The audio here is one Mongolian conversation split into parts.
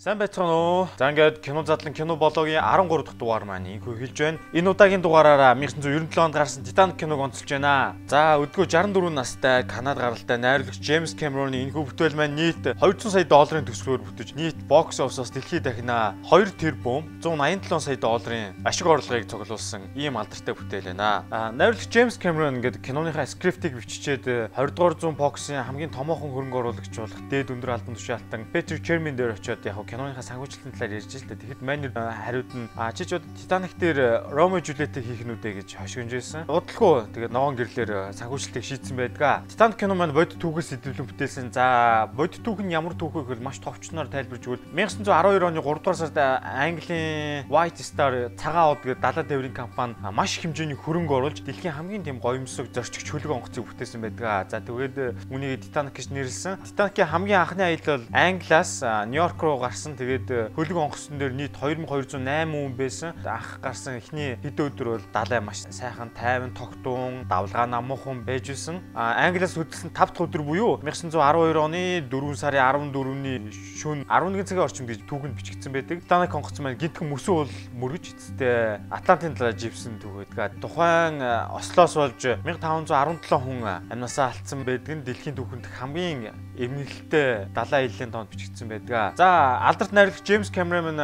Сайн байцгаана уу? За ингээд кино задлан кино блогийн 13 дахь дугаар маань инхүү хэлж байна. Энэ удаагийн дугаараараа 1997 онд гарсан Titanic киног онцолж байна. За өдгөө 64 настай Канад гаралтай найруулагч Джеймс Кэмероны энэхүү бүтээл маань нийт 200 сая долларын төсвөөр бүтэж нийт бокс офсоос дэлхийд дахина 2 тэрбум 187 сая долларын ашиг орлогыг цуглуулсан ийм алдартай бүтээл байна. А найруулагч Джеймс Кэмерон ингээд киноныхаа скриптийг биччихээд 20 дугаар зуун боксын хамгийн томоохон хөрөнгө оруулагч болох дээд өндөр албан тушаалтан Петр Чермин дээр очиод яг киноныхаа санхүүжилтийн талаар ярьж л та. Тэгэхэд манер хариуд нь а чи ч Титаник дээр Ромо Жулиетийг хийх нүдэ гэж хошигнжсэн. Удалгүй тэгээд ноон гэрлэр санхүүжилтийг шийдсэн байдаг. Титаник кино маань бодит түүхээс идэвхлэн бүтээсэн. За бодит түүх нь ямар түүх вэ гэвэл маш товчноор тайлбарж өгвөл 1912 оны 3 дугаар сард Английн White Star цагаан од гэдэг далаа тээврийн компани маш хэмжээний хөрөнгө оруулж дэлхийн хамгийн тийм гоёмсог зорчигч хөлөг онгоцыг бүтээсэн байдаг. За тэгээд үүнийг Титаник гэж нэрлсэн. Титаникийн хамгийн анхны аялал Англиас Нью-Йорк руу гарсан. Тэгээд Тэгээд хөлөг онгоцсон дээр нийт 2208 хүн байсан. Анх гарсан эхний хэд өдөр бол далай маш сайхан тайван тогтун давлгаа намуухан байж исэн. Англиас хөдөлсөн 5 дахь өдөр буюу 1912 оны 4 сарын 14-ний шөнө 11 цагийн орчим гэж түүхэнд бичигдсэн байдаг. Даник онгоцсон маань гинтхэн мөсөө бол мөргөж эцэстээ Атлантын талаар живсэн түүх байдаг. Тухайн Ослоос болж 1517 хүн амнасаа алдсан байдаг нь дэлхийн түүхэнд хамгийн эмнэлэгтэй далайн аяллаа тоонд бичигдсэн байдаг. За алдарт найр найруулагч Джеймс Кэмерон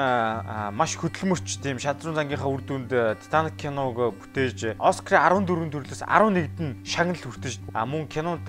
маш хөдөлмөрч тийм шадрын зангийнхаа үр дүнд Титаник киног бүтээж Оскар 14 төрлөөс 11-д нь шагнал хүртэж мөн кинонд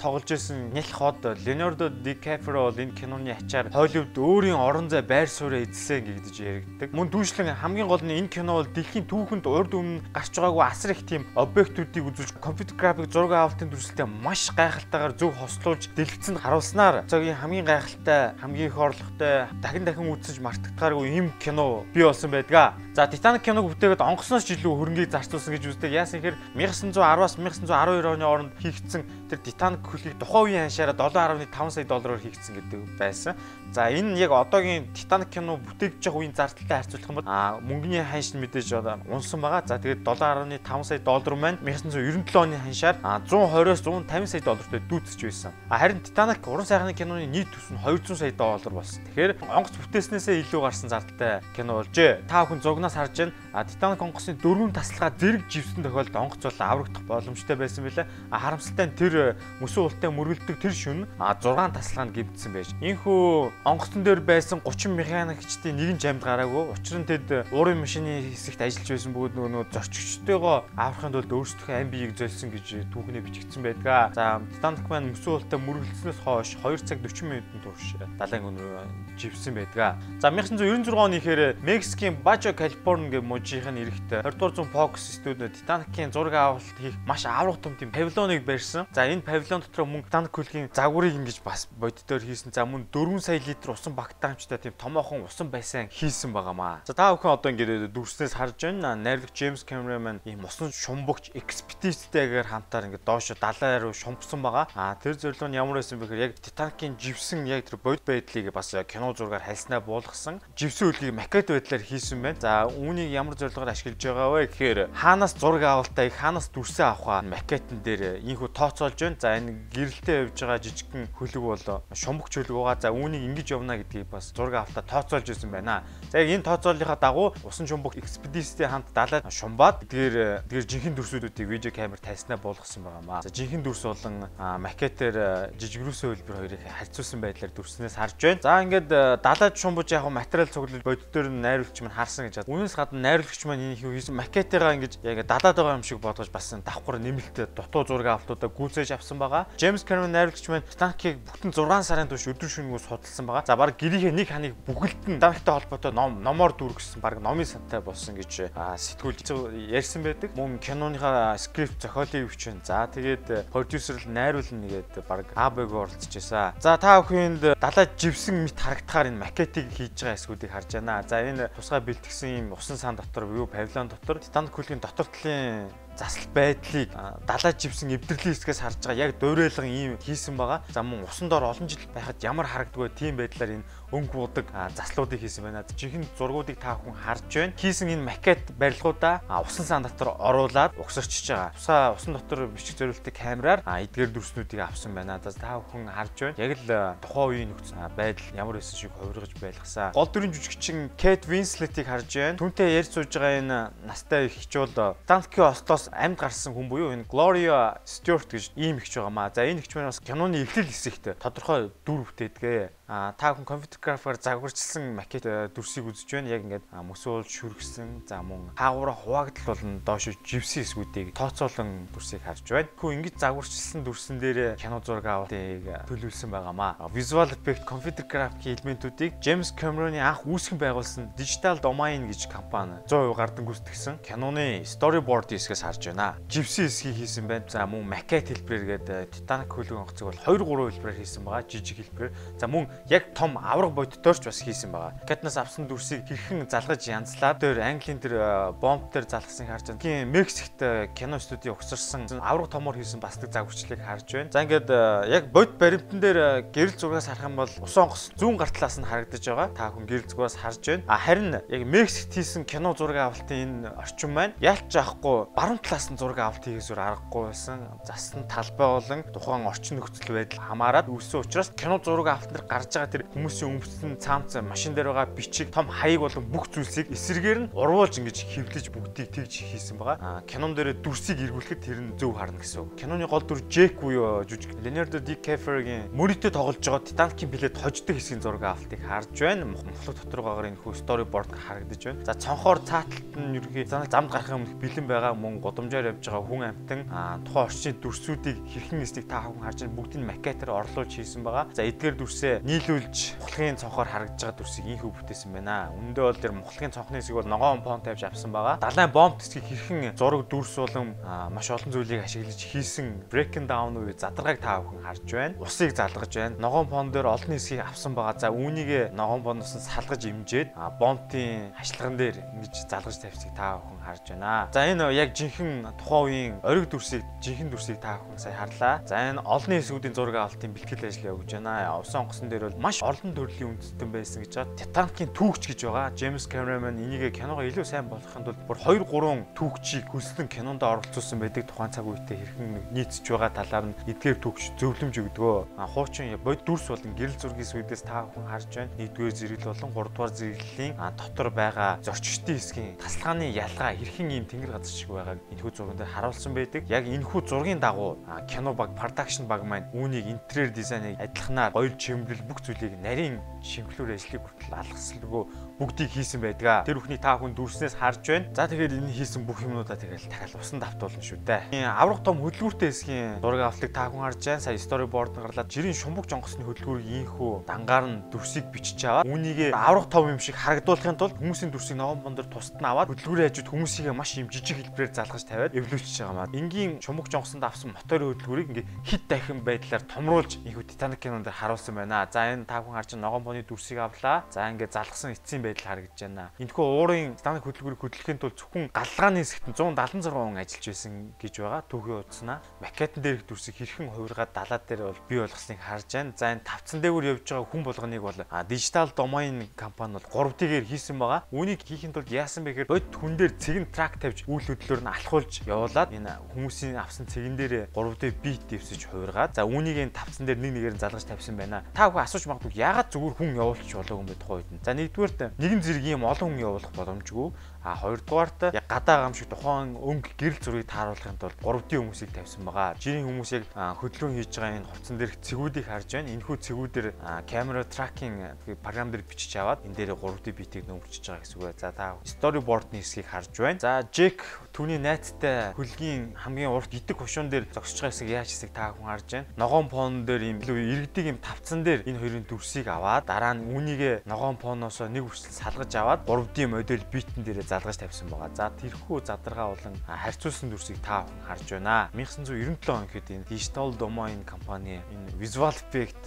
тоглож исэн нялх хот Леонардо Ди Каприо энэ киноны ачаар Холливуд өөрийн орон зай байр сууриа эзэлсэн гэдэж яригддаг. Мөн дүүшлэн хамгийн гол нь энэ кино бол дэлхийн түүхэнд урд өмнө гарч байгаагүй асар их тийм объектуудыг үзүүлж компьютер график зураг авалтын дүрслэлтэй маш гайхалтайгаар зөв хослуулж дэлгэцэнд харуулснаар цагийн хамгийн гайхалтай хамгийн их орлоготой дахин дахин үзэж мартагдахааргүй ийм кино бий болсон байдгаа. За Titanic киног бүтээгээд онгоцноос ч илүү хөрөнгийг зарцуулсан гэж үздэг. Яасан гэхээр 1910-аас 1912 оны хооронд хийгдсэн тэр Titanic хөлийг тухайн үеийн ханшаараа 7.5 сая доллараар хийгдсэн гэдэг байсан. За энэ яг одоогийн Titanic кино бүтээгдэж байгаа үеийн зардалтай харьцуулах юм бол а мөнгөний ханш нь мэдээж унсан байгаа. За тэгээд 7.5 сая доллар маань 1997 оны ханшаар 120-оос 150 сая доллартай дүүцэж байсан. Харин Titanic уран сайхны киноны нийт төс нь 200 сая доллар болсон. Тэгэхээр онгоц бүтээснээсээ илүү гарсан зардалтай кино болжээ. Та бүхэн зугнаас харж байна. Titanic онгоцны дөрвөн таслага зэрэг живсэн тохиолдолд онгоц бол аврагдах боломжтой байсан билээ. Харамсалтай нь тэр мөсөн ултай мөргөлдөг тэр шүн а 6 таслагаанд гимтсэн байж. Инхүү онгоцон дээр байсан 30 механикчдын нэг нь жамд гараагүй. Учир нь тэд уурын машины хэсэгт ажиллаж байсан бөгөөд нөгөө зорчигчтойгоо аврахын тулд өөрсдөө ам биеийг золсон гэж түүхнээ бичигдсэн байдаг. За Titanic маань мөсөн ултай мөргөлдснөөс хойш 2 цаг 40 минутын турш далайн гүн рүү живсэн байдаг. За 1996 оны ихээр Мексикийн Бажо Калифорни гэх мужийн эрэхт 20 дугаар зуун Fox студиуд Титаникийн зураг авалт хийх маш аврах том тийм павильоныг барьсан. За энэ павильон дотор мөн Титаник хөлгийн загварыг ингэж бас боддоор хийсэн. За мөн 4 сая литр усан багтаамжтай тийм томоохон усан байсан хийсэн байгаамаа. За та бүхэн одоо ингээд дүрснээс харж байна. Найрлагч Джеймс Кэмерон маань ийм усан шумбагч экспедицтэйгээр хамтаар ингээд доош далай руу шумпсан байгаа. А тэр нь ямар байсан бэ гэхээр яг Титаникийн живсэн яг тэр бодит байдлыг бас кино зургаар хальсан яснаа буулгасан живсэн үлгийг макет байдлаар хийсэн байна. За үүнийг ямар зорилгоор ашиглаж байгаа вэ гэхээр хаанаас зураг авалтаа их хаанаас дүрсээ авах макетн дээр ийхүү тооцоолж байна. За энэ гэрэлтэй явж байгаа жижигхэн хөлөг бол шумбагч хөлөг байгаа. За үүнийг ингэж явна гэдгийг бас зураг авалтаа тооцоолж ирсэн байна. За яг энэ тооцооллынхаа дагуу усан шумбагч экспедицтэй хамт далайд шумбаад тэр тэр жинхэнэ дүрсүүдүүдийг видео камер тайснаа буулгасан байгаамаа. За жинхэнэ дүрс болон макетээр жижигрүүсээ хөлбөр хоёрыг харьцуулсан байдлаар дүрснээс харж байна. За ингээд далайд шумбуж яг материал цуглал бодит дээр нь найруулагч маань харсан гэж. Үүнээс гадна найруулагч маань энэ хийсэн макетыгаа ингэж яг далаад байгаа юм шиг бодож бас давхар нэмэлт дутуу зураг авалтуудаа гүйцээж авсан байгаа. Джеймс Кэмерон найруулагч маань Титаникийг бүтэн 6 сарын турш өдөр шөнөгүй судалсан байгаа. За баг гэрийнхээ нэг ханыг бүгэлдэн Титаниктай холбоотой ном номоор дүүргэсэн баг номын сантай болсон гэж сэтгүүлч ярьсан байдаг. Мөн киноныхаа скрипт зохиолыг өвчин. За тэгээд продюсер л найруулна нэгээд баг АБ-г оролцож байсан. За та бүхэнд далай живсэн мэт харагдахаар энэ макет маркетинг хийж байгаа эсгүүдийг харж байна. За энэ тусгай бэлтгэсэн ийм усан сан дотор юу павильон дотор Титаник хөлгийн дотор талын засал байдлыг далаа живсэн эвдэрлийн хэсгээс харж байгаа яг дуурайлган ийм хийсэн байгаа. За мөн усан дор олон жил байхад ямар харагддаг вэ? Тийм байдлаар энэ өнгө буудаг заслуудыг хийсэн байна. Жинхэнэ зургуудыг та бүхэн харж байна. Хийсэн энэ макет барилгуудаа усан сан дотор оруулаад угсарчиж байгаа. Тусаа усан дотор бичих зориултыг камераар эдгээр дүрснүүдийг авсан байна. Та бүхэн харж байна. Яг л тухайн үеийн нөхцөл байдал ямар байсан шиг хувиргаж байлгасаа. Гол дүрийн жүжигчин Кэт Винслетийг харж байна. Түүнтэй ярьж сууж байгаа энэ настай ихч бол Данки Ослоос амьд гарсан хүн буюу энэ Gloria Stewart гэж ийм ихч байгаа маа. За энэ ихч маань бас киноны эхлэл хэсэгт тодорхой дүр бүтээдгээ. А та бүхэн компьютер графаар загварчилсан макет э, дүрсийг үзэж байна. Яг ингээд мөсөөл шүргсэн. За мөн хаагуура хуваагдал болон доош живсэн эсгүүдийг тооцоолон дүрсийг харж байна. Хүү ингэж загварчилсан дүрсэн дээр кино зураг авалтыг э, төлөвлөсөн байгаамаа. Visual effect, computer graphic элементүүдийг James Cameron-ы анх үүсгэн байгуулсан Digital Domain гэж компани 100% гардан гүйцэтгсэн киноны storyboard хэсгээс харж байна. Живсэн хэсгийг хийсэн байна. За мөн макет хэлбэрээр гээд Titanic хөлөг онгоцыг бол 2 3 хэлбэрээр хийсэн байгаа. Жижиг хэлбэрээр. За мөн яг том авраг боддоор ч бас хийсэн байгаа. Катнаас авсан дүрсийг хэрхэн залгаж янзлаад тэр Английн тэр э, бомб дээр залгасан харж байна. Тийм Мексикт э, кино студийн угсарсан авраг томор хийсэн бастаг загварчлалыг харж байна. За ингээд э, яг бод баримтан дээр гэрэл зургаас харах юм бол ус онгоц зүүн гар талаас нь харагдаж байгаа. Та хүн гэрэл зургаас харж байна. А харин яг Мексикт хийсэн кино зураг авалтын энэ орчин маань ялч авахгүй баруун талаас нь зураг авалт хийгээсүр аргагүй байсан. Засан талбай болон тухайн орчин нөхцөл байдал хамаарад үүссэн учраас кино зураг авалт нар гарч байгаа тэр хүмүүсийн өмссөн цаамц машин дээр байгаа бичиг том хаяг болон бүх зүйлсийг эсэргээр нь урвуулж ингэж хэвлэж бүгдийг тэгж хийсэн байгаа. Кинон дээр дүрсийг эргүүлэхэд тэр нь зөв харна гэсэн үг. Киноны гол дүр Джек буюу жүжиг Leonardo DiCaprio-гийн мөрөдөө тоглож байгаа Titanic-ийн билет хождог хэсгийн зураг авалтыг харж байна. Мохлог дотор байгаагаар энэ хүү storyboard харагдаж байна. За цонхоор цааталт нь ерөнхий замд гарахын өмнөх бэлэн байгаа мөн годомжоор явж байгаа хүн амтан тухайн орчны дүрсүүдийг хэрхэн эснийг та хүн харж байна. Бүгдийг макетаар орлуулж хийсэн байгаа. За эдгээр дүрсээ нийлүүлж мухлагын цонхоор харагдаж байгаа дүрсийг инхүү бүтээсэн байна. Үндэ бол тэр мухлагын цонхны хэсэг бол ногоон фон тавьж авсан байгаа. Далайн бомб хэсгийг хэрхэн зураг дүрс болон маш олон зүйлийг ашиглаж хийсэн breaking down үе задаргааг та бүхэн харж байна. Усыг залгаж байна. Ногоон фон дээр олон хэсгийг авсан байгаа. За үүнийг ногоон фоноос нь салгаж имжээд бомбын хашлган дээр ингэж залгаж тавьчихыг та бүхэн харж байна. За энэ яг жинхэнэ тухайн үеийн ориг дүрсийг жинхэнэ дүрсийг та бүхэн сая харлаа. За энэ олонний хэсгүүдийн зураг авалтын бэлтгэл ажил явуулж байна. Усан онгоцон дээр бол маш олон төрлийн үндэстэн байсан гэж байгаа. Titanic-ийн түүхч гэж байгаа. James Cameron энийг киногоо илүү сайн болгохын тулд бүр 2 3 түүхчийг хөлслөн кинонд оролцуулсан байдаг тухайн цаг үедээ хэрхэн нийцж байгаа талаар нь эдгээр түүхч зөвлөмж өгдөгөө. Хуучин бод дүрс болон гэрэл зургийн сүдээс та бүхэн харж байна. Нэгдүгээр зэрэглэл болон гуравдугаар зэрэглэлийн дотор байгаа зорчигчдын хэсгийн тасалгааны ялгаа хэрхэн ийм тэнгэр газар шиг байгааг энэхүү зурган дээр харуулсан байдаг. Яг энэхүү зургийн дагуу кино баг production баг маань үүнийг интерьер дизайныг адилханаар гоёл чимрэл бүх зүйлийг нарийн шимхлүүр ажлыг хүртэл алгасалгүй бүгдийг хийсэн байдаг. Тэр бүхний та хүн дүрснээс харж байна. За тэгээд энэ хийсэн бүх юмнуудаа тэгэл дахиад усан давтуулна шүү дээ. Аврах том хөдөлгүүртэй хэсгийн зураг авалтыг та хүн харж байна. Сая storyboard гарлаад жирийн шумбуг жонгосны хөдөлгүүрийг ийхүү дангаар нь дүрсийг бичиж аваад үүнийг аврах том юм шиг харагдуулахын тулд хүмүүсийн дүрсийг ногоон бондор тусад нь аваад хөдөлгүүрийн хажууд хүмүүсийг маш юм жижиг хэлбэрээр залгаж тавиад эвлүүлчихэж байгаа маа. Энгийн шумбуг жонгосонд авсан моторын хөдөлгүүрийг ингээ хит дахин байдлаар томруулж ийхүү Titanic кинонд харуулсан байна. За энэ та хүн харж ногоон боны дүрсийг авлаа. За ингээ залгсан эцсийн байдал харагдаж байна. Энэхүү уурын стандарт хөдөлгүүрийг хөдөлгөхийн тулд зөвхөн галгааны хэсэгт 176 хүн ажиллаж байсан гэж байгаа. Түүхий удснаа макетн дээрх дүрсийг хэрхэн хувиргаад далаад дээр бол бий болгосныг харж байна. За энэ тавцан дээгүүр явж байгаа хүн болгоныг бол дижитал домайн компани бол 3D-гээр хийсэн байгаа. Үүнийг хийхин тулд яасан бэ гэхээр бод хүн дээр цэгэн трак тавьж үйл хөдлөлөөр нь алхуулж явуулаад энэ хүмүүсийн авсан цэгэн дээр 3D бит дэвсэж хувиргаад за үүнийг энэ тавцан дээр нэг нэгээр нь залгаж тавьсан байна. Та бүхэн асууж магадгүй яагаад зүгээр хүн явуулчих болоогүй юм бэ тухайн үед. За нэгдүгээрт нэгэн зэрэг ийм олон хүн явуулах боломжгүй. А хоёрдугаарт яг гадаа гам шиг тухайн өнгө гэрэл зургийг тааруулахын тулд 3D хүмүүсийг тавьсан байгаа. Жирийн хүмүүс яг хөдөлгөөн хийж байгаа энэ хувцсан дээрх цэгүүдийг харж байна. Энэхүү цэгүүдээр камера тракинг програм дээр бичиж аваад энэ дээр 3D битийг нөмөрчиж байгаа гэсэн үг. За та storyboard-ны хэсгийг харж байна. За Джек түүний найзтай хөлгийн хамгийн урт идэг хушуун дээр зогсож байгаа хэсгийг яаж хэсэг та хүн харж байна. Ногоон фон дээр ийм илүү иргэдэг ийм тавцан дээр энэ хоёрын дүрсийг аваад дараа нь үүнийг ногоон фоноос нэг үрсэл салгаж аваад 3D модель битэн дээрээ залгаж тавьсан байгаа. За тэрхүү задаргаа болон харьцуулсан дүрсийг та бүхэн харж байна. 1997 он гэхэд энэ Digital Domain компани энэ Visual Effect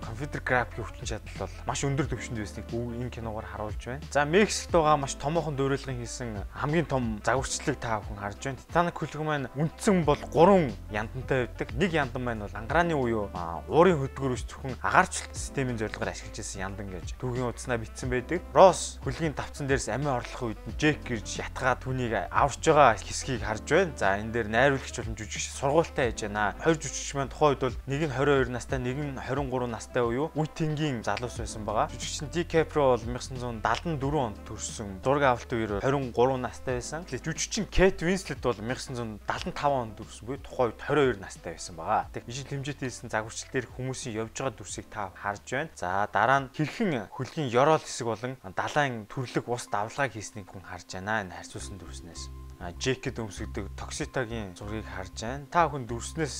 компьютер графикийн хүчин чадал бол маш өндөр түвшинд байсныг энэ киногоор харуулж байна. За Мексикт байгаа маш томоохон дөрөлгөн хийсэн хамгийн том загварчлалыг та бүхэн харж байна. Titanic хөлөг маань үндсэн бол 3 яндантай байдаг. Нэг яндан маань бол ангарааны үеү уурын хөдөлгөөрөж зөвхөн агаарчлалт системийн зорилгоор ашиглаж ирсэн яндан гэж түүхийн утаснаа бичсэн байдаг. Росс хөлгийн тавцан дээрс амиа орлох үед Джек гэрж ятгаа түүнийг аварч байгаа хэсгийг харж байна. За энэ дээр найруулагч болон жүжигч сургуультай хийж байна. Хоёр жүжигч маань тухайн үед бол нэг нь 22 настай, нэг нь 23 настай уу үе тэнгийн залуус байсан байгаа. Жүжигч Ди Капро бол 1974 онд төрсэн. Зураг авалтын үеэр 23 настай байсан. Жүжигч Кэт Винслет бол 1975 онд төрсэн буюу тухайн үед 22 настай байсан байгаа. Тэг ижил хэмжээтэй хийсэн загварчил дээр хүмүүсийн явж байгаа дүрсийг та харж байна. За дараа нь хэрхэн хөлгийн ёроол хэсэг болон далайн төрлөг ус давлгааг хийснийг харж байна. Энэ харьцуулсан дүрснээс. Джекэд өмсгдөг Токситагийн зургийг харж байна. Та бүхэн дүрснээс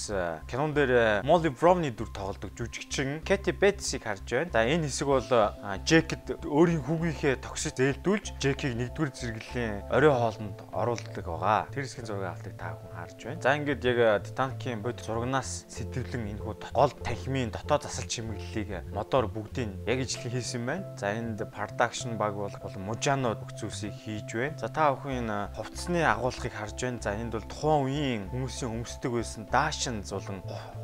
кинон дээр Молли Бромны дүр тоглодог жүжигчин Кэти Бэтсийг харж байна. За энэ хэсэг бол Джекэд өөрийн хүүгийнхээ токсит зээлдүүлж Джекийг нэгдүгээр зэрэглэлийн орой хоолнд оруулдаг байгаа. Тэр хэсгийн зургийг авдаг та бүхэн харж байна. За ингээд яг Титаникийн бод зурагнаас сэтгэвлэн энэ хүү гол танхимын дотоод засал чимэглэлийг модоор бүгдийг яг ижлэн хийсэн байна. За энд production баг бол Мужано бүх зүйлсийг хийж байна. За та бүхэн хувцсны агуулгыг харж байна. За энд бол тухайн үеийн хүмүүсийн өмсдөг байсан даашин зулан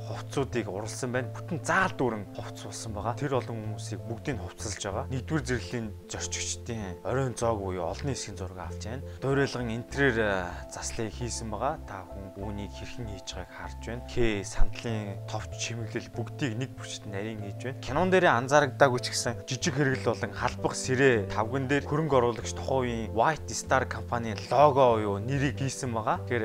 хувцсуудыг урлсан байна. Бүтэн заал дүүрэн хувцс болсон байгаа. Тэр олон хүмүүсийг бүгдийг хувцсалж байгаа. Нэгдүгээр зэрэглийн зорчигчдын оройн зоог буюу олонний хэсгийн зураг авч байна. Дуурайлган интерьер э, заслыг хийсэн байгаа. Та хүн үүнийг хэрхэн хийж байгааг харж байна. К сандлын товч чимэглэл бүгдийг нэг бүрчт нарийн хийж байна. Кинон дээр анзаарагдаагүй ч гэсэн жижиг хэрэгэл болон халбах сэрээ тавган дээр хөрөнгө оруулагч тухайн үеийн White Star компани лого буюу нэрийг гийсэн байгаа. Тэгэхээр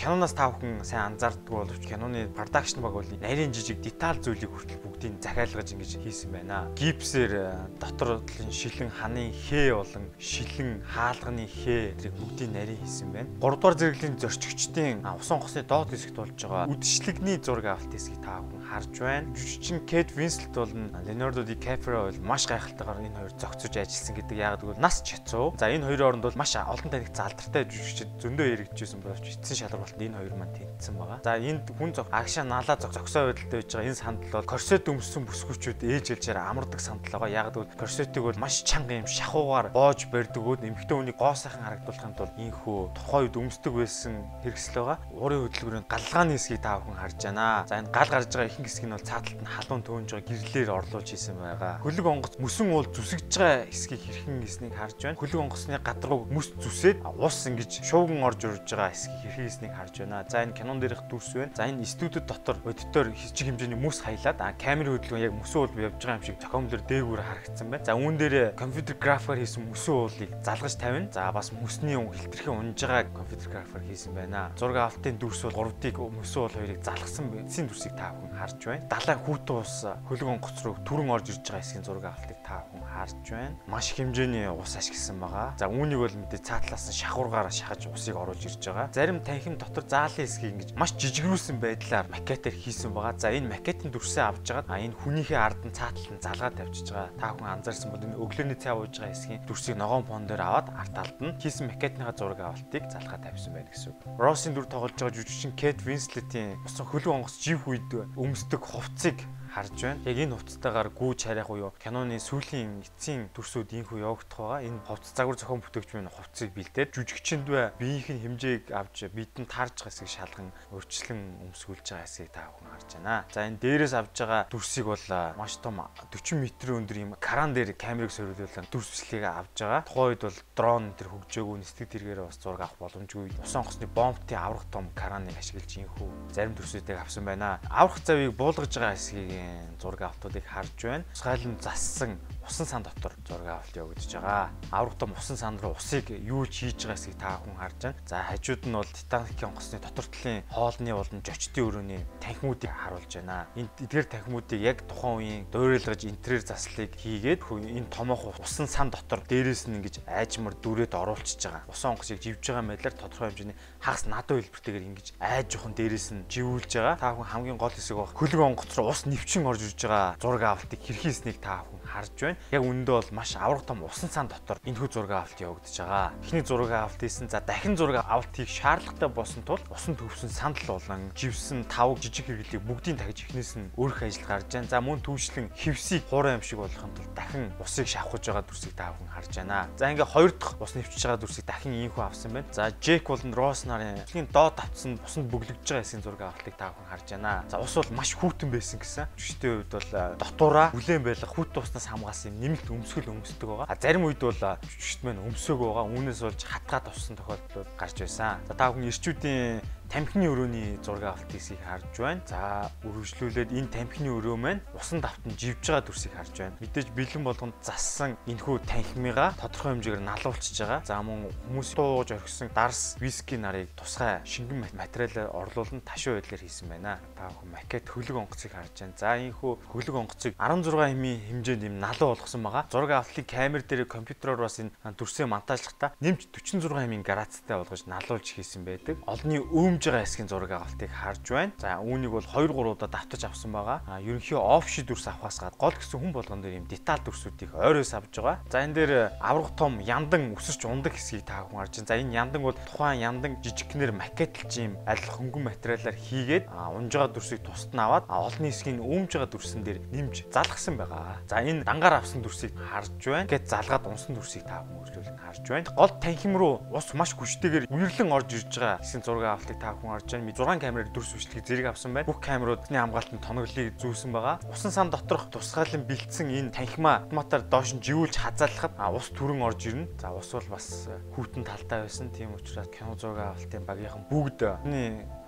киноноос та бүхэн сайн анзаарддаг боловч киноны production баг бол нарийн жижиг деталь зүйлийг хүртэл бүгдийг захиалгаж ингэж хийсэн байна. Гипсээр э, дотор шилэн ханы хээ болон шилэн хаалганы хээ зэрэг бүгдийг нарийн хийсэн байна. 3 дугаар зэрэглийн зорчигчдын усан хосны доод хэсэгт болж байгаа үдшилэгний зураг авалт хэсгийг та бүхэн харж байна. Жүжигчин Кэт Винслет бол Leonardo DiCaprio бол маш гайхалтайгаар энэ хоёр зохицож ажилласан гэдэг яагаад гэвэл нас чацуу. За энэ хоёрын оронд бол маш олон танигт залдартай жүжигчид зөндөө яригдчихсэн боловч эцсийн шалралт энэ хоёр маань тэнцсэн байгаа. За энд хүн зог агшаа наалаа зог зогсоо байдалтай байж байгаа энэ сандал бол корсет өмссөн бүсгүүчүүд ээж ээлжээр амардаг сандал байгаа. Яагаад гэвэл корсетыг бол маш чанга юм шахуугаар боож барьдаг үүд эмхтэн үнийг гоо сайхан харагдуулахын тулд инхүү тухайн үед өмсдөг байсан хэрэгсэл байгаа. Уурын хөдөлгөөний галгааны хэсгийг та бүхэн харж байна. За энэ гал гарч байгаа ихэнх хэсэг нь бол цааталт нь халуун төөнж байгаа гэрлэлээр орлуулж хийсэн байгаа. Хөлөг онгоц мөсөн уул зүсгэж байгаа хэсгийг хэрхэн хийснийг харж байна. Хөлөг онгоцны гадаргуу мөс зүсээд ус ингэж шууган орж урж байгаа хэсгийг хэрхэн хийснийг харж байна. За энэ кинон дээрх дүрс байна. За энэ студид дотор аудитор хичиг хэмжээний мөс хаялаад а камерын хөдөлгөөн яг мөсөн уул явж байгаа юм шиг зохиомлоор дээгүүр харагдсан байна. За үүн дээр компьютер графикаар хийсэн мөсөн уулыг залгаж тавина. За бас мөсний хилтерхэн унж байгаа компьютер графикаар хийсэн байна. Зураг авалтын дүрс бол 3D мөсөн уул хоёрыг залгасан эцсийн дүрсийг та бүхэн харж байна. Далай хүүтэн ус хөлөг онгоц руу түрэн орж ирж байгаа хэсгийн зураг авалтыг та бүхэн харж байна. Маш хэмжээний ус ашигласан байгаа. За үүнийг бол мэдээ цаатлаас нь шахуургаар шахаж усыг оруулж ирж байгаа. Зарим танхим дотор заалын хэсгийг ингэж маш жижигрүүлсэн байдлаар макетээр хийсэн байгаа. За энэ макетын дүрсээ авч жагаад а энэ хүнийхээ ард нь цаатал нь залгаад тавьчихж байгаа. Та хүн анзаарсан бол энэ өглөөний цай ууж байгаа хэсгийн дүрсийг ногоон фон дээр аваад арт талд нь хийсэн макетныхаа зураг авалтыг залгаад тавьсан байна гэсэн үг. Россын дүр тоглож байгаа жүжигчин Кэт Винслетийн усан хөлөг онгоц жив үед өмсдөг хувцсыг харж байна. Яг энэ хувцастайгаар гүүж харих уу киноны сүүлийн эцсийн төрсүүд инхүү явагдах байгаа. Энэ хувцас загвар зохион бүтээгч минь хувцсыг бэлдээд жүжигчэнд бай биеийнх нь хэмжээг авч бидэнд таарж байгаа хэсгийг шалган өөрчлөн өмсгүүлж байгаа хэсгийг та бүхэн харж байна. За энэ дээрээс авж байгаа дүрсийг бол маш том 40 м өндөр юм кран дээр камерыг дүрс бичлэгийг авж байгаа. Тухайн үед бол дрон тэр хөгжөөгүй нэстэг тэргээрээ бас зураг авах боломжгүй. Усан хосны бомбтын аврах том краныг ашиглаж инхүү зарим дүрсүүдийг авсан байна. Аврах завийг буулгаж байгаа хэсгийг зураг авалтуудыг харж байна. Цайлан зассан усан сан дотор зураг авалт явагдаж байгаа. Аврагтам усан сан руу усыг юу ч хийж байгаа эсгийг та хүн харж байна. За хажууд нь бол Титаникийн онгоцны дотор талын хоолны болон жочдын өрөөний танхимуудыг харуулж байна. Энэ эдгээр танхимуудыг яг тухайн үеийн дуурайлгаж интерьер заслыг хийгээд энэ томоохон усан сан дотор дээрээс нь ингэж айжмар дүрээд оруулчихж байгаа. Усан онгоцыг живж байгаа мэдлэр тодорхой хэмжээний хагас надад хэлбэртэйгээр ингэж айж жохон дээрээс нь живүүлж байгаа. Та хүн хамгийн гол хэсэг баг. Хөлөг онгоц руу ус нэвчин орж ирж байгаа зураг авалтыг хэрхийснийг та хүн харж байна. Яг үүндээ бол маш авраг том усан сан дотор энэхүү зураг авалт явагдаж байгаа. Эхний зураг авалт хийсэн за дахин зураг авалт хийх шаардлагатай болсон тул усан төвсөн сандал болон живсэн тав жижиг хэрэглийг бүгдийг тагж эхнээс нь өөрөх ажил гарч байна. За мөн төвшлэн хевсийг хуурай юм шиг болгохын тулд дахин усыг шавхаж байгаа дүрсийг та бүхэн харж байна. За ингээ хоёр дахь ус нэвчж байгаа дүрсийг дахин ийхүү авсан байна. За Джек болон Росс нарын дэлхийн доод тавцсан усанд бүглэгдэж байгаа эсийн зураг авалтыг та бүхэн харж байна. За ус бол маш хүүтэн байсан гэсэн. Жүштэй үед бол дотуураа бүлээн байлах хүүт уснаас хамгаалсан юм нэмэлт өмсгөл өмсдөг байгаа. А зарим үед бол жүшт маань өмсөөг байгаа. Үүнээс болж хатгаад авсан тохиолдлууд гарч байсан. За та бүхэн ирчүүдийн тамхины өрөөний зураг авалт хийсийг харж байна. За үргэлжлүүлээд энэ тамхины өрөө маань усан давтан живж байгаа дүрсийг харж байна. Мэдээж бэлэн болгонд зассан энэхүү танхимыгаа тодорхой хэмжээгээр налуулчихж байгаа. За мөн хүмүүс дууж орхисон дарс виски нарыг тусгай шингэн материалаар орлуулан ташуу байдлаар хийсэн байна. Та бүхэн макет хөлөг онгоцыг харж байна. За энэхүү хөлөг онгоцыг 16 хэмийн хэмжээнд юм налуу болгосон байгаа. Зураг авалтын камер дээр компьютероор бас энэ дүрсээ монтажлахдаа нэмж 46 хэмийн градустай болгож налуулж хийсэн байдаг. Олонний өөм хөгжиж байгаа хэсгийн зураг авалтыг харж байна. За үүнийг бол 2 3 удаа давтаж авсан байгаа. А ерөнхий офши дүрс авахаас гад гол гэсэн хүн болгон дээр юм деталь дүрсүүдийг ойроос авж байгаа. За энэ дээр аврах том яндан өсөж ундаг хэсгийг та хүн харж байна. За энэ яндан бол тухайн яндан жижигхнэр макетлж юм аль хөнгөн материалаар хийгээд унж байгаа дүрсийг тусад нь аваад олонний хэсгийн өмж байгаа дүрсэн дээр нэмж залгасан байгаа. За энэ дангаар авсан дүрсийг харж байна. Гэт залгаад унсан дүрсийг та хүн өөрчлөлт харж байна. Гол танхим руу ус маш хүчтэйгээр үерлэн орж ирж байгаа гэсэн зураг авалтыг та хүн харж байна. 6 камераар дүрс бичлэгийг зэрэг авсан байна. Бүх камеруудны хамгаалтанд тоноглолыг зүүсэн байгаа. Усан сан доторх тусгаалan бэлдсэн энэ танхимаа автоматар доош нь живүүлж хазаалахад ус түрэн орж ирнэ. За ус бол бас хүүтэн талтай байсан. Тийм учраас кино зураг авалтын багийнхан бүгд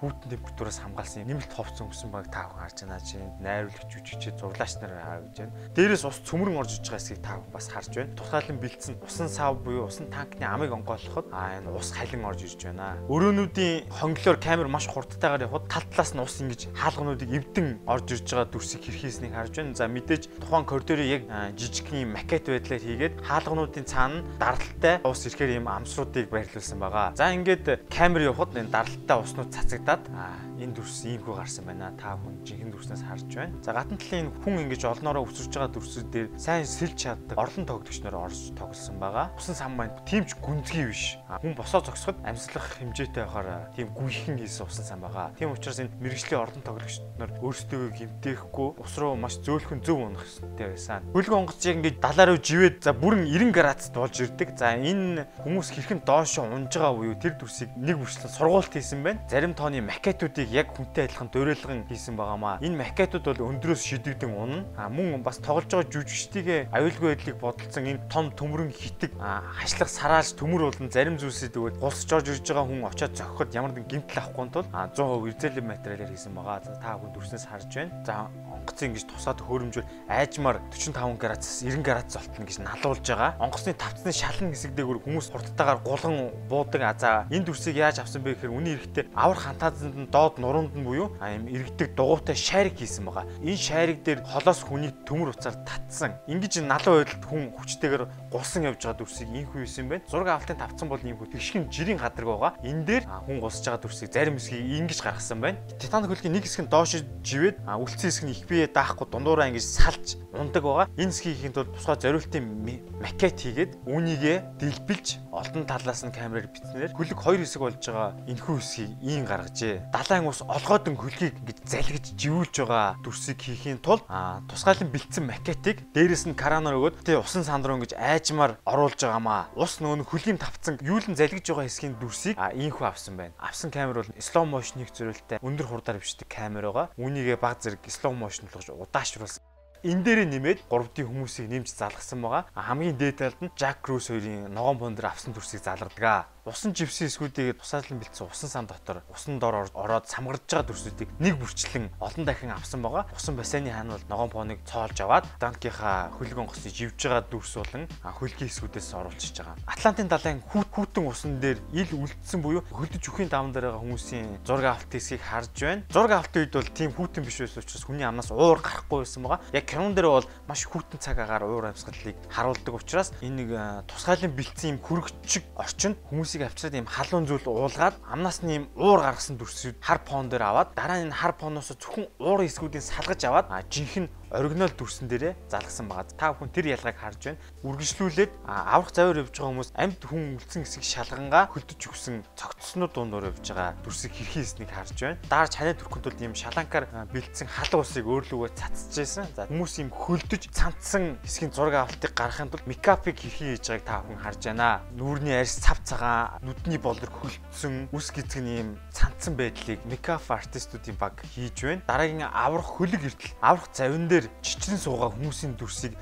хүүтэн температураас хамгаалсан нэмэлт ховцсон өсөн баг та бүхэн харж байна. Чи найруулагч жүжигчид зурлаач нар харж байна. Дээрээс ус цөмрөн орж иж байгаа хэсгийг та бүхэн бас харж байна. Тусгаалan бэлдсэн усан сав буюу усан танкны амыг онгойлоход аа энэ ус халин орж ирж байна. Өрөөнүүдийн хонглоор камер маш хурдтайгаар явхад тал талаас нь ус ингэж хаалгануудыг эвдэн орж ирж байгаа дүрсийг хэрхээснийг харж байна. За мэдээж тухайн коридорыг яг жижигхэн макет байдлаар хийгээд хаалгануудын цаана даралтай ус ирэхээр ийм амсруудыг байрлуулсан байгаа. За ингээд камер явхад энэ даралтай уснууд цацагдаад удаад энэ дүрс иймхүү гарсан байна. Та хүн жинхэнэ дүрснээс харж байна. За гадна талын хүн ингэж олноороо өсөж байгаа дүрсүүд дээр сайн сэлж чаддаг орлон тоглогч нар орж тоглосон байгаа. Усан сан маань тиймч гүнзгий биш. Хүн босоо зогсоход амьслах хэмжээтэй байхаар тийм гүйхэн хийсэн усан сан байгаа. Тийм учраас энэ мэрэгжлийн орлон тоглогч нар өөрсдөө гимтээхгүй ус руу маш зөөлхөн зөв унах хэрэгтэй байсан. Хөлгөн онгоц яг ингэж далаа руу живээд за бүрэн 90 градусд болж ирдэг. За энэ хүмүүс хэрхэн доошо унж байгаа буюу тэр дүрсийг нэг бүрчлэн сургуульт хийсэн байна. Зарим тооны макетуудыг яг хүнтэй адилхан дуурайлган хийсэн байгаамаа. Энэ макетууд бол өндрөөс шидэгдэн унана. А мөн бас тоглож байгаа жүжигчдийн аюулгүй байдлыг бодолцсон энэ том төмрөн хитэг хашлах сарааж төмөр болон зарим зүйлсээ тэгвэл гулсж орж ирж байгаа хүн очиод зохиход ямар нэгэн гэмтэл авахгүй тул 100% эрзэлэн материалаар хийсэн байгаа. Та бүхэн дүрснээс харж байна. За онгоцын ингэж тусаад хөөрөмжөөр айжмаар 45 градусаас 90 градус болтно гэж налуулж байгаа. Онгоцны тавцны шалан хэсэг дээр хүмүүс хурдтайгаар гулган буудаг. А за энэ дүрсийг яаж авсан бэ гэхээр үний эрэхтэй авар хантаазанд нь доод нуруунд нь буюу юм иргэдэг дугуйтай шарик хийсэн байгаа. Энэ шарик дээр холоос хүний төмөр уцаар татсан. Ингиж налуу байдалд хүн хүчтэйгээр гулсан явж байгаа дүрсийг инхүү хийсэн байна. Зураг авалтын тавцсан бол ийм хөө тэгшгэн жирийн гадарг байгаа. Энэ дээр хүн гулсж байгаа дүрсийг зарим хэсгийг ингэж гаргасан байна. Титан хөлгийн нэг хэсэг нь доош живээд үлдсэн хэсэг нь их бие даахгүй дундуураа ингэж салж ундаг байгаа. Энэ хэсгийг хийхэд бол тусгай зориултын макет хийгээд үүнийгээ дэлбэлж олдон талаас нь камераар бичснээр хөлөг хоёр хэсэг болж байгаа энэхүү хэсгийг ийн гаргажээ. Далайн ус олгоодон хөлгийг ингэж залгиж живүүлж байгаа дүрсийг хийхийн тулд тусгайлан бэлдсэн макетыг дээрэс нь каранаар өгөөд тэ усан санд руу ингэж айжмаар оруулж байгаамаа. Ус нөгөө хөлийн тавцсан юулын залгиж байгаа хэсгийн дүрсийг ийхүү авсан байна. Авсан камер бол slow motion-ыг зөрүүлтэй өндөр хурдаар бичдэг камер байгаа. Үүнийгээ баг зэрэг slow motion болгож удаашруулсан энэ дээрээ нэмээд 3D хүмүүсийг нэмж залгасан байгаа. Хамгийн дээд талд нь Jack Cruise хоёрын ногоон бондөр авсан дүрсийг залгадаг усан живсэн эсгүүдийг тусаалan бэлдсэн усан сан дотор усан дор ороод самгарж байгаа дүрсүүдийг нэг бүрчлэн олон дахин авсан байгаа. Усан бассейны хаан бол ногоон пооныг цоолж аваад данкийнхаа хөлгөн госныг живж байгаа дүрс болон хөлгийн эсгүүдээс оруулчихж байгаа. Атлантын далайн хүүт хүүтэн усан дээр ил үлдсэн буюу хөлдөж үхийн даван дээр байгаа хүмүүсийн зураг авалт хэсгийг харж байна. Зураг авалтын үед бол тийм хүүтэн биш байсан учраас хүний амнаас уур гарахгүй байсан байгаа. Яг кинон дээр бол маш хүүтэн цаг агаар уур амьсгалыг харуулдаг учраас энэ нэг тусгайлан бэлдсэн юм хүрэгчиг орчинд хүмүүс хүмүүсийг авчираад ийм халуун зүйл уулгаад амнаас нь ийм уур гаргасан дүрсүүд хар пон дээр аваад дараа нь энэ хар поноос зөвхөн уур эсгүүдийг салгаж аваад жинхэнэ оригинал дүрсэн дээрээ залгасан байгаа. Та бүхэн тэр ялгааг харж байна. Үргэлжлүүлээд аврах завар явж байгаа хүмүүс амьд хүн үлдсэн хэсэг шалгангаа хөлдөж өгсөн цогцснууд дундуур явж байгаа дүрсийг хэрхэн хийснийг харж байна. Даарч ханаа төрхөнд бол ийм шаланкаар бэлдсэн халуун усыг өөрлөгөө цацж байсан. За хүмүүс ийм хөлдөж цантсан хэсгийн зураг авалтыг гаргахын тулд мекапыг хэрхэн хийж байгааг та бүхэн харж байна. Нүүрний арьс цав цагаан, нүдний болдор хөлдсөн, үс гизг нь ийм цантсан байдлыг мекап артистуудын баг хийж байна. Дараагийн аврах хөлөг эртэл аврах завин дээр чичрэн суугаа хүмүүсийн дүрсийг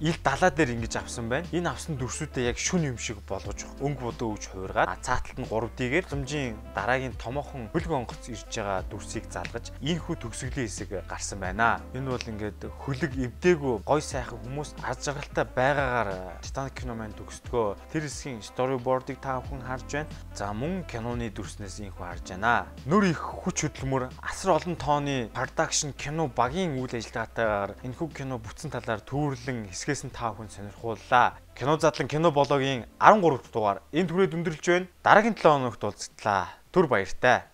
ил далаа дээр ингэж авсан байна. Энэ авсан дүрсүүдээ яг шүн юм шиг болгож өнгө бодоо өгж хувиргаад цааталт нь 3D-гээр зэмжийн дараагийн томоохон хөлөг онгоц ирж байгаа дүрсийг залгаж энэ хүү төгсгөлийн хэсэг гарсан байна. Энэ бол ингээд хөлөг эвдээгүү гой сайхан хүмүүс аз жаргалтай байгаагаар Titanic кино маань төгсдгөө. Тэр хэсгийн storyboard-ыг та бүхэн харж байна. За мөн киноны дүрснээс энэ хүү харж байна. Нөр их хүч хөдөлмөр асар олон тооны production кино багийн үйл ажиллагаатайгаар энэхүү кино бүтсэн талаар төвөрлөн хэсгээс нь та бүхэн сонирхууллаа. Кино задлан кино блогийн 13 дугаар энэ түрээд өндөрлж байна. Дараагийн 7 хоногт уулзтлаа. Түр баяртай.